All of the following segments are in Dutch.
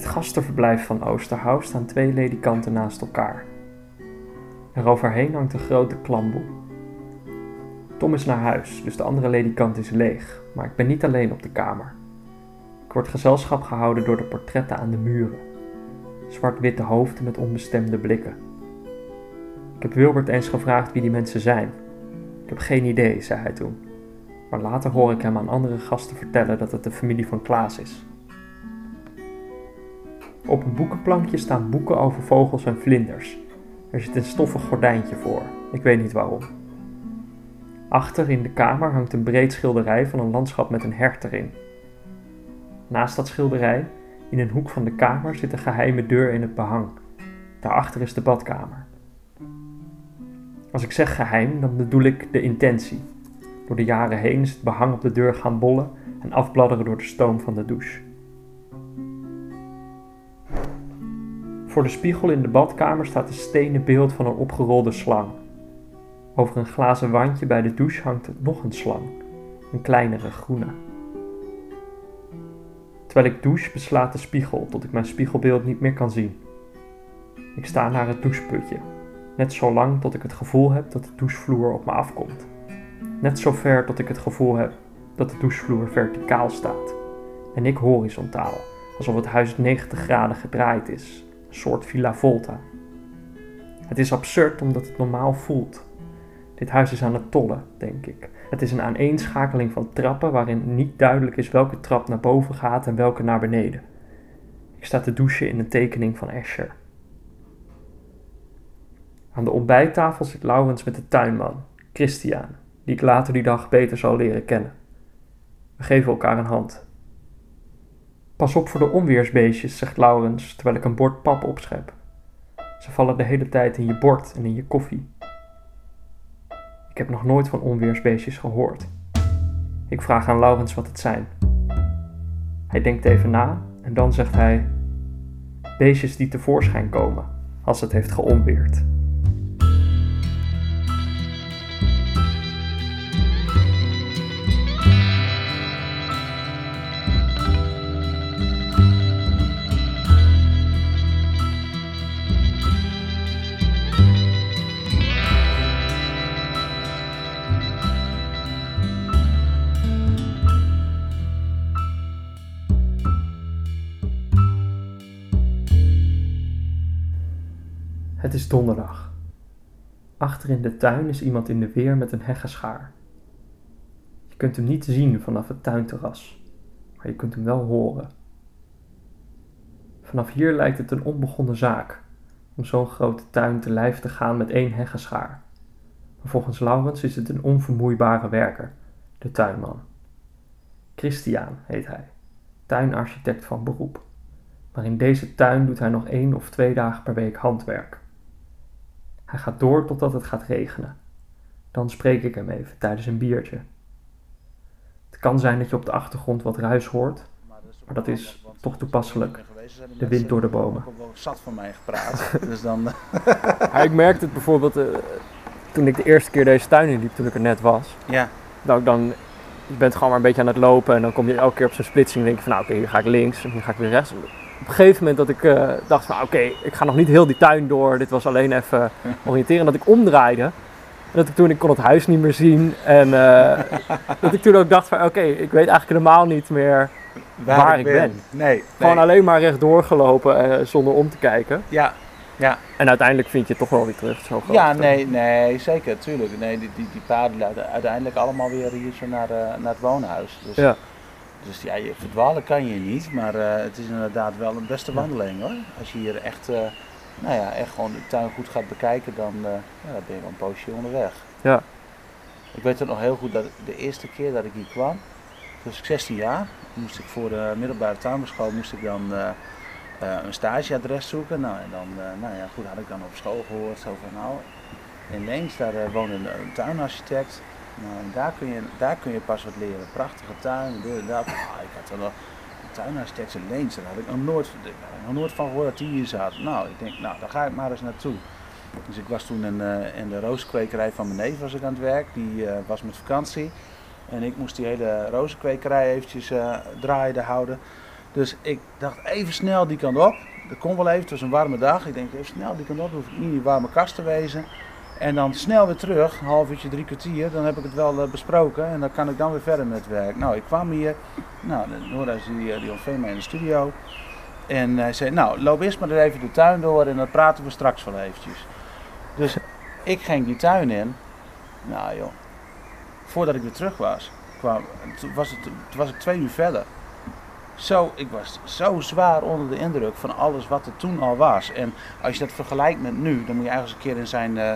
het gastenverblijf van Oosterhout staan twee ledikanten naast elkaar. Eroverheen hangt een grote klamboe. Tom is naar huis, dus de andere ledikant is leeg, maar ik ben niet alleen op de kamer. Ik word gezelschap gehouden door de portretten aan de muren. Zwart-witte hoofden met onbestemde blikken. Ik heb Wilbert eens gevraagd wie die mensen zijn. Ik heb geen idee, zei hij toen. Maar later hoor ik hem aan andere gasten vertellen dat het de familie van Klaas is. Op een boekenplankje staan boeken over vogels en vlinders. Er zit een stoffig gordijntje voor, ik weet niet waarom. Achter in de kamer hangt een breed schilderij van een landschap met een hert erin. Naast dat schilderij, in een hoek van de kamer, zit een geheime deur in het behang. Daarachter is de badkamer. Als ik zeg geheim, dan bedoel ik de intentie. Door de jaren heen is het behang op de deur gaan bollen en afbladderen door de stoom van de douche. Voor de spiegel in de badkamer staat een stenen beeld van een opgerolde slang. Over een glazen wandje bij de douche hangt nog een slang, een kleinere groene. Terwijl ik douche beslaat de spiegel tot ik mijn spiegelbeeld niet meer kan zien. Ik sta naar het doucheputje, net zo lang tot ik het gevoel heb dat de douchevloer op me afkomt. Net zo ver tot ik het gevoel heb dat de douchevloer verticaal staat en ik horizontaal, alsof het huis 90 graden gedraaid is, soort villa volta. Het is absurd omdat het normaal voelt. Dit huis is aan het tollen, denk ik. Het is een aaneenschakeling van trappen waarin niet duidelijk is welke trap naar boven gaat en welke naar beneden. Ik sta te douchen in een tekening van Escher. Aan de ontbijttafel zit Laurens met de tuinman, Christian, die ik later die dag beter zal leren kennen. We geven elkaar een hand. Pas op voor de onweersbeestjes, zegt Laurens terwijl ik een bord pap opschep. Ze vallen de hele tijd in je bord en in je koffie. Ik heb nog nooit van onweersbeestjes gehoord. Ik vraag aan Laurens wat het zijn. Hij denkt even na en dan zegt hij: Beestjes die tevoorschijn komen als het heeft geonweerd. Donderdag. Achter in de tuin is iemand in de weer met een heggenschaar. Je kunt hem niet zien vanaf het tuinterras, maar je kunt hem wel horen. Vanaf hier lijkt het een onbegonnen zaak om zo'n grote tuin te lijf te gaan met één heggenschaar. Maar volgens Laurens is het een onvermoeibare werker, de tuinman. Christian heet hij, tuinarchitect van beroep. Maar in deze tuin doet hij nog één of twee dagen per week handwerk. Hij gaat door totdat het gaat regenen. Dan spreek ik hem even tijdens een biertje. Het kan zijn dat je op de achtergrond wat ruis hoort, maar dat is toch toepasselijk. De wind door de bomen. Ik heb wel zat van mij gepraat. dus dan. Ja, ik merkte het bijvoorbeeld eh, toen ik de eerste keer deze tuin inliep, toen ik er net was. ja, Dat ik dan, je bent gewoon maar een beetje aan het lopen en dan kom je elke keer op zo'n splitsing en denk je van nou oké, hier ga ik links en hier ga ik weer rechts. Op een gegeven moment dat ik eh, dacht van oké, ik ga nog niet heel die tuin door, dit was alleen even oriënteren, dat ik omdraaide. En dat ik toen, ik kon het huis niet meer zien en eh, dat ik toen ook dacht van oké, ik weet eigenlijk helemaal niet meer waar, ik ben. Nee. Gewoon nee. alleen maar rechtdoor gelopen eh, zonder om te kijken. Ja, ja. En uiteindelijk vind je het toch wel weer terug. Zo groot ja nee, nee, zeker, tuurlijk. Nee, die, die, die paden leiden uiteindelijk allemaal weer hier zo naar, naar het woonhuis. Dus, Ja. Dus ja, je verdwalen kan je niet, maar eh, het is inderdaad wel een beste wandeling hoor. Als je hier echt, eh, nou ja, echt gewoon de tuin goed gaat bekijken, dan, eh, ja, dan ben je wel een poosje onderweg. Ja. Ik weet het nog heel goed dat de eerste keer dat ik hier kwam, toen was ik 16 jaar, moest ik voor de middelbare tuinbouwschool moest ik dan een stageadres zoeken. Nou, en dan, nou ja, goed, had ik dan op school gehoord, zo van nou, in Leens, daar woonde een tuinarchitect. Daar kun, je, daar kun je pas wat leren. Prachtige tuin, dit en dat. Ik had er een tuinarchitect in Leens, daar had ik nog nooit, nog nooit van gehoord dat die hier zat. Nou, ik denk, nou, daar ga ik maar eens naartoe. Dus ik was toen in, eh, in de rooskwekerij van mijn neef was ik aan het werk. Die eh, was met vakantie. En ik moest die hele rozenkwekerij eventjes eh, draaiende houden. Dus ik dacht even snel die kant op. Dat kon wel even, het was een warme dag. Ik denk even snel die kant op, hoef ik niet in die warme kast te wezen. En dan snel weer terug, een half uurtje, drie kwartier. Dan heb ik het wel uh, besproken en dan kan ik dan weer verder met werk. Nou, ik kwam hier. Nou, Nora die, die ontving mij in de studio. En hij zei, nou, loop eerst maar even de tuin door en dan praten we straks wel eventjes. Dus ik ging die tuin in. Nou joh, voordat ik weer terug was, kwam, was het, was ik twee uur verder. Zo, ik was zo zwaar onder de indruk van alles wat er toen al was. En als je dat vergelijkt met nu, dan moet je eigenlijk eens een keer in zijn, uh,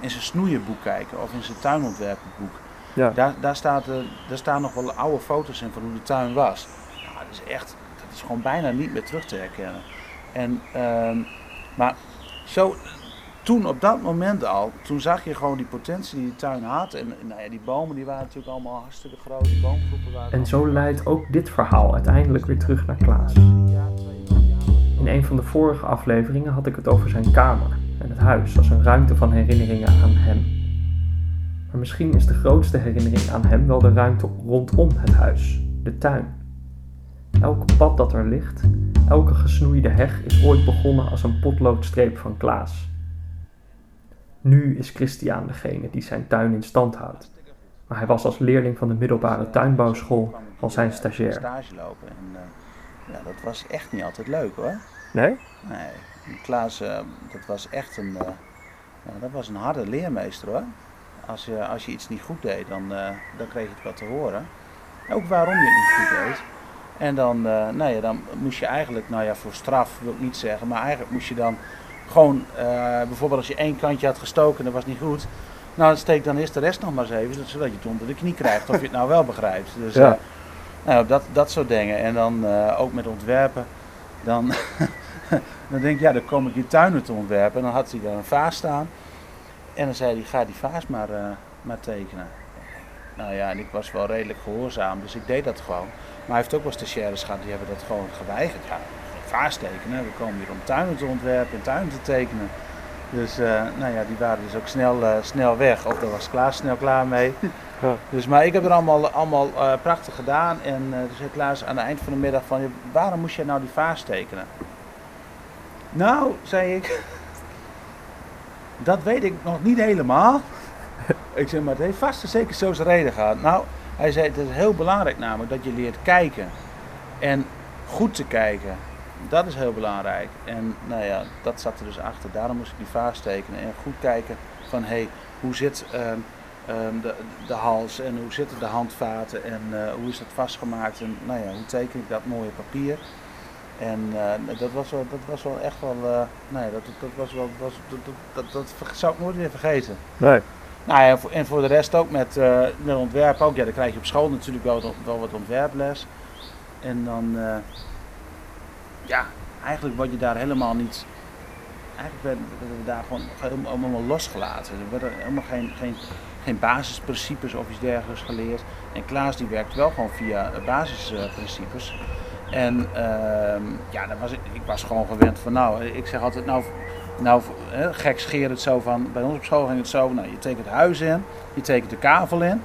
in zijn snoeienboek kijken of in zijn tuinontwerpenboek. Ja. Daar, daar, staat, uh, daar staan nog wel oude foto's in van hoe de tuin was. Nou, dat is echt, dat is gewoon bijna niet meer terug te herkennen. En, ehm, maar zo, toen op dat moment al, toen zag je gewoon die potentie die die tuin had. En nou ja, die bomen die waren natuurlijk allemaal hartstikke groot, die boomgroepen waren... En zo leidt ook dit verhaal uiteindelijk weer terug naar Klaas. In een van de vorige afleveringen had ik het over zijn kamer en het huis als een ruimte van herinneringen aan hem. Maar misschien is de grootste herinnering aan hem wel de ruimte rondom het huis, de tuin. Elk pad dat er ligt, elke gesnoeide heg is ooit begonnen als een potloodstreep van Klaas. Nu is Christian degene die zijn tuin in stand houdt. Maar hij was als leerling van de middelbare tuinbouwschool al zijn stagiair. stage lopen en ja, dat was echt niet altijd leuk hoor. Nee? Nee. Klaas, uh, dat was echt een, ja, dat was een harde leermeester hoor. Als je, als je iets niet goed deed, dan, dan kreeg je het wat te horen. Ook waarom je het niet goed deed. En dan, nou ja, dan moest je eigenlijk, nou ja, voor straf wil ik niet zeggen, maar eigenlijk moest je dan gewoon, bijvoorbeeld als je één kantje had gestoken en dat was niet goed. Nou, steek dan eerst de rest nog maar eens even, zodat je het onder de knie krijgt of je het nou wel begrijpt. Dus ja. uh, nou, dat, dat soort dingen. En dan uh, ook met ontwerpen. Dan, dan denk ik, ja, dan kom ik die tuinen te ontwerpen. En dan had hij daar een vaas staan. En dan zei hij, ga die vaas maar, maar tekenen. Nou ja, en ik was wel redelijk gehoorzaam, dus ik deed dat gewoon. Maar hij heeft ook wel stagiaires gehad, die hebben dat gewoon geweigerd. Ja, vaas tekenen. We komen hier om tuinen te ontwerpen en tuinen te tekenen. Dus uh, nou ja, die waren dus ook snel, uh, snel weg. Of daar was Klaas snel klaar mee. Ja. Dus, maar ik heb er allemaal, allemaal uh, prachtig gedaan. En dus zei Klaas aan het eind van de middag van... Waarom moest jij nou die vaas tekenen? Nou, zei ik... Dat weet ik nog niet helemaal. ik zei, maar het heeft vast en zeker zo zijn reden gehad. Nou, hij zei, het is heel belangrijk namelijk dat je leert kijken. En goed te kijken. Dat is heel belangrijk. En nou ja, dat zat er dus achter. Daarom moest ik die vaas tekenen en goed kijken van hé, hey, hoe zit um, um, de, de hals en hoe zitten de handvaten en uh, hoe is dat vastgemaakt en nou ja, hoe teken ik dat mooie papier. En uh, dat, was wel, dat was wel echt wel, uh, nou ja, dat, dat was wel, was, dat, dat, dat, dat zou ik nooit weer vergeten. Nee. Nou ja, en voor de rest ook met, uh, met ontwerp ook. Ja, dan krijg je op school natuurlijk wel, wel wat ontwerples. En dan, ja, eigenlijk word je daar helemaal niet. Eigenlijk werden we daar gewoon allemaal losgelaten. Er werden helemaal geen, geen, geen basisprincipes of iets dergelijks geleerd. En Klaas die werkt wel gewoon via basisprincipes. En uh, ja, dan was ik, was gewoon gewend van nou, ik zeg altijd nou, nou gek scheer het zo van, bij ons op school ging het zo, nou je tekent het huis in, je tekent de kavel in.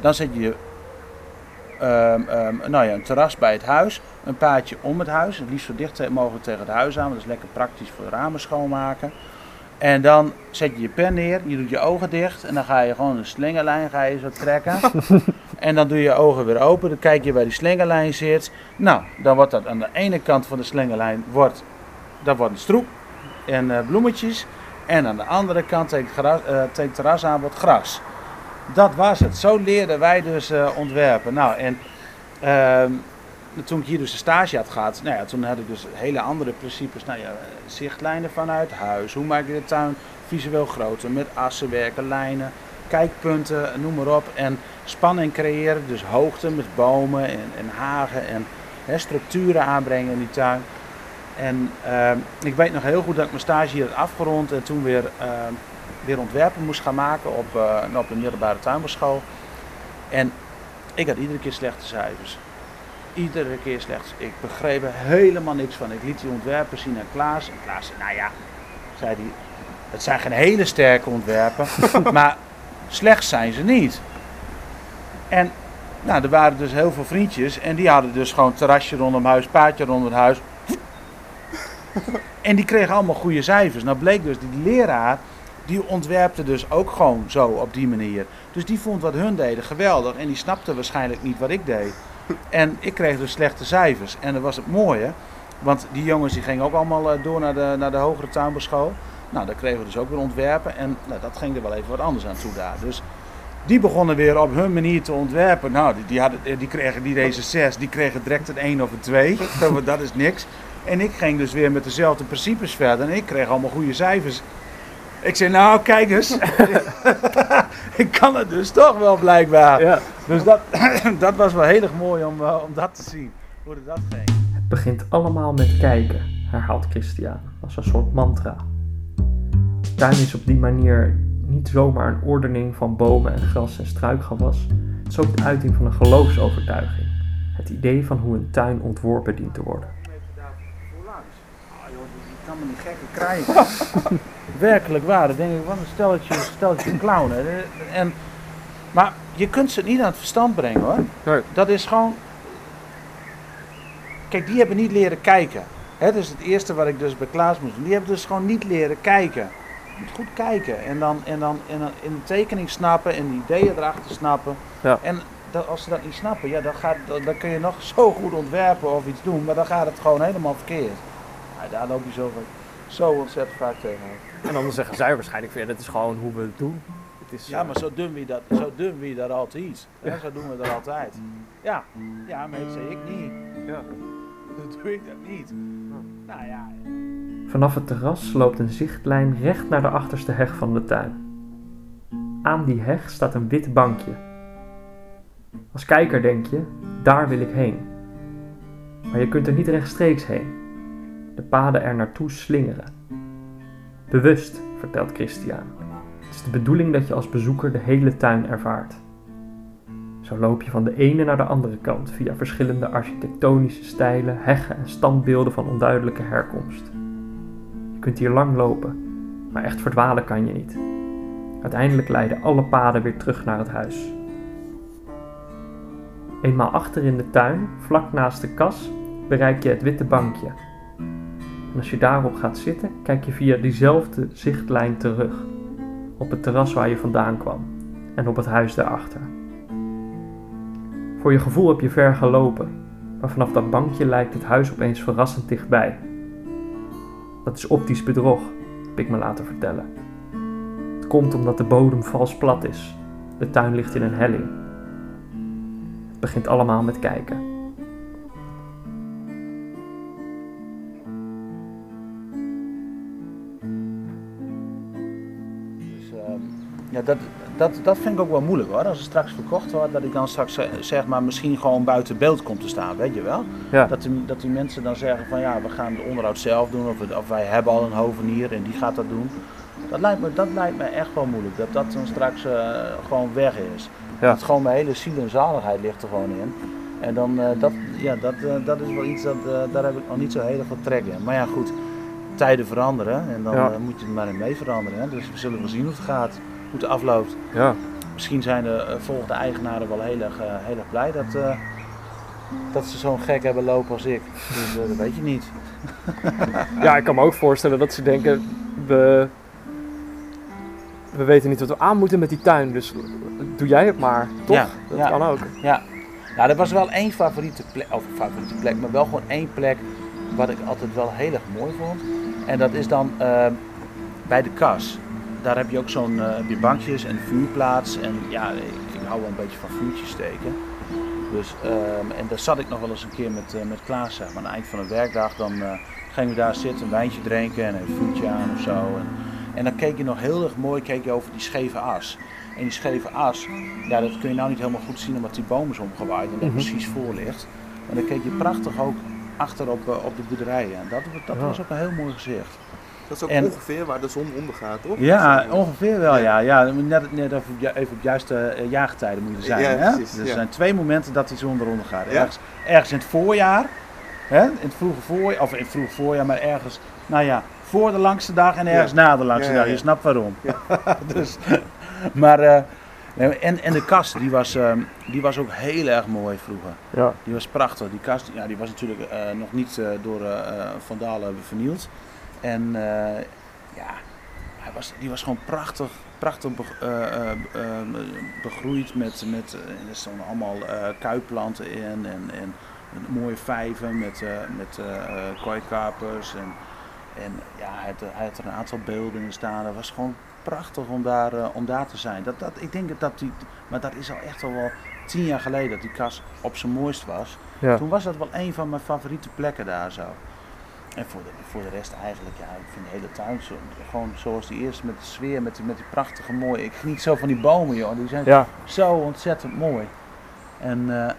Dan zet je um, um, nou ja, een terras bij het huis, een paadje om het huis, het liefst zo dicht mogelijk tegen het huis aan, dat is lekker praktisch voor de ramen schoonmaken. En dan zet je je pen neer, je doet je ogen dicht en dan ga je gewoon een slingerlijn ga je zo trekken. en dan doe je je ogen weer open, dan kijk je waar die slingerlijn zit. Nou, dan wordt dat aan de ene kant van de slingerlijn, wordt, dat wordt een stroep en uh, bloemetjes. En aan de andere kant tegen tegen het terras aan wordt gras. Dat was het. Zo leerden wij dus uh, ontwerpen. Nou, en toen ik hier dus de stage had gehad, nou ja, toen had ik dus hele andere principes. Nou ja, zichtlijnen vanuit huis. Hoe maak je de tuin visueel groter? Met assen werken, lijnen, kijkpunten, noem maar op. En spanning creëren, dus hoogte met bomen en, en hagen en hè, structuren aanbrengen in die tuin. En uh, ik weet nog heel goed dat ik mijn stage hier had afgerond en toen weer, uh, weer ontwerpen moest gaan maken op, uh, op de middelbare tuinbouwschool. En ik had iedere keer slechte cijfers. Iedere keer slechts. Ik begreep er helemaal niks van. Ik liet die ontwerpen zien aan Klaas. En Klaas zei, nou ja, zei hij, het zijn geen hele sterke ontwerpen, maar slecht zijn ze niet. En Nou, er waren dus heel veel vriendjes en die hadden dus gewoon terrasje rondom huis, paadje rondom het huis. En die kregen allemaal goede cijfers. Nou bleek dus, die leraar, die ontwerpte dus ook gewoon zo op die manier. Dus die vond wat hun deden geweldig en die snapte waarschijnlijk niet wat ik deed. En ik kreeg dus slechte cijfers. En dat was het mooie, want die jongens die gingen ook allemaal eh, door naar de, naar de hogere tuinbouwschool. Nou, daar kregen we dus ook weer ontwerpen en nou, dat ging er wel even wat anders aan toe daar. Dus die begonnen weer op hun manier te ontwerpen. Nou, die, die, hadden, die kregen die deze zes, die kregen direct een 1 of een 2. dat is niks. En ik ging dus weer met dezelfde principes verder en ik kreeg allemaal goede cijfers. Ik zei, nou kijk eens, ik kan het dus toch wel blijkbaar. Ja. Dus dat, dat was wel heel erg mooi om, eh, om dat te zien, hoe dat ging. Het begint allemaal met kijken, herhaalt Christian als een soort mantra. De tuin is op die manier niet zomaar een ordening van bomen en gras en struikgewas. Het is ook de uiting van een geloofsovertuiging. Het idee van hoe een tuin ontworpen dient te worden. Ah, joh, die kan me niet gekke krijgen. Werkelijk waar, dan denk ik, wat een stelletje, stelletje clownen. En, maar je kunt ze niet aan het verstand brengen hoor. Nee. Dat is gewoon. Kijk, die hebben niet leren kijken. Hè, dat is het eerste wat ik dus bij Klaas moest doen. Die hebben dus gewoon niet leren kijken. Je moet goed kijken en dan, en dan, en dan in de tekening snappen en de ideeën erachter snappen. Ja. En dat, als ze dat niet snappen, ja, dan, gaat, dan, dan kun je nog zo goed ontwerpen of iets doen, maar dan gaat het gewoon helemaal verkeerd. Daar loop je zo, zo ontzettend vaak tegenaan. En dan zeggen zij waarschijnlijk van ja, dit is gewoon hoe we het doen. Het is, Ja, maar zo doen we dat, zo doen we dat altijd. Ja, zo doen we dat altijd. Ja, ja maar dat zei ik niet. Ja. Dan doe ik dat niet. Nou ja. Vanaf het terras loopt een zichtlijn recht naar de achterste heg van de tuin. Aan die heg staat een wit bankje. Als kijker denk je, daar wil ik heen. Maar je kunt er niet rechtstreeks heen. De paden er naartoe slingeren. Bewust, vertelt Christian. Het is de bedoeling dat je als bezoeker de hele tuin ervaart. Zo loop je van de ene naar de andere kant via verschillende architectonische stijlen, heggen en standbeelden van onduidelijke herkomst. Kunt hier lang lopen, maar echt verdwalen kan je niet. Uiteindelijk leiden alle paden weer terug naar het huis. Eenmaal achter in de tuin, vlak naast de kas, bereik je het witte bankje. En als je daarop gaat zitten, kijk je via diezelfde zichtlijn terug. Op het terras waar je vandaan kwam en op het huis daarachter. Voor je gevoel heb je ver gelopen, maar vanaf dat bankje lijkt het huis opeens verrassend dichtbij. Dat is optisch bedrog, heb ik me laten vertellen. Het komt omdat de bodem vals plat is. De tuin ligt in een helling. Het begint allemaal met kijken. Dus, ehm, ja, dat, dat, dat vind ik ook wel moeilijk hoor. Als het straks verkocht wordt, dat ik dan straks eh, zeg maar misschien gewoon buiten beeld kom te staan, weet je wel? Ja. Dat, die, dat die mensen dan zeggen van ja, we gaan het onderhoud zelf doen of, wij hebben al een hovenier en die gaat dat doen. Dat lijkt me, dat lijkt me echt wel moeilijk, dat dat dan straks eh, gewoon weg is. Ja. Dat gewoon mijn hele ziel en zaligheid ligt er gewoon in. En dan, eh, dat, ja, dat, dat is wel iets, dat, daar heb ik nog niet zo heel veel trek in. Maar ja goed, tijden veranderen en dan Ja. moet je er maar in mee veranderen. Hè? Dus we zullen wel zien hoe het gaat, het afloopt. Ja. Misschien zijn de eh, volgende eigenaren wel heel erg, eh, heel erg blij dat, eh, dat ze zo'n gek hebben lopen als ik. Dus dat weet je niet. Ja, ik kan me ook voorstellen dat ze denken, we, we weten niet wat we aan moeten met die tuin, dus doe jij het maar, toch? Ja, dat ja. kan ook. Ja, nou, er was wel één favoriete plek, of favoriete plek, maar wel gewoon één plek wat ik altijd wel heel erg mooi vond. En dat is dan bij de kas. Daar heb je ook zo'n je bankjes en vuurplaats. En ja, ik, ik hou wel een beetje van vuurtjes steken. Dus, ehm, en daar zat ik nog wel eens een keer met, eh, met Klaas, zeg maar. Aan het eind van een werkdag, dan eh, gingen we daar zitten, een wijntje drinken en een vuurtje aan of zo. En, en dan keek je nog heel erg mooi keek je over die scheve as. En die scheve as, ja, dat kun je nou niet helemaal goed zien omdat die boom is omgewaaid en dat Mhm. precies voor ligt. Maar dan keek je prachtig ook achter op, op de boerderijen. En dat, dat Ja. was ook een heel mooi gezicht. Dat is ook En- ongeveer waar de zon ondergaat, toch? Ja, Zo, ongeveer wel, ja. ja net, net even, op ju- even op juiste eh, jaargetijden moet je er zijn. Ja, hè? precies, Dus er ja. zijn twee momenten dat die zon eronder gaat. Ja. Ergens, ergens in het voorjaar, hè? in het vroege voorjaar, of in het vroege voorjaar, maar ergens, nou ja, voor de langste dag en ergens na de langste Ja, ja, dag. Je snapt waarom. dus, maar, eh, en, en de kast, die was, ehm, die was ook heel erg mooi vroeger. Ja. Die was prachtig. Die kast ja, die was natuurlijk eh, nog niet eh, door eh, eh, Van Dalen vernield. En eh, ja, hij was, die was gewoon prachtig, prachtig eh, eh, begroeid met, met er stonden allemaal kuiplanten in en, en een mooie vijven met, met kooikapers. En, en ja, hij had, hij had er een aantal beelden in staan. Dat was gewoon prachtig om daar, om daar te zijn. Dat, dat, ik denk dat dat die, maar dat is al echt al wel tien jaar geleden dat die kas op zijn mooist was. Ja. Toen was dat wel een van mijn favoriete plekken daar zo. En voor de, voor de rest eigenlijk, ja, ik vind de hele tuin zo, gewoon zoals die eerste met de sfeer, met die, met die prachtige mooie. Ik geniet zo van die bomen, joh. Die zijn Ja. zo ontzettend mooi. En, eh,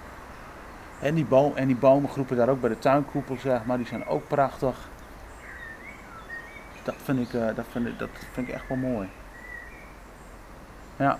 en, die boom, en die bomengroepen daar ook bij de tuinkoepel, zeg maar, die zijn ook prachtig. Dat vind ik, eh, dat vind ik, dat vind ik echt wel mooi. Ja.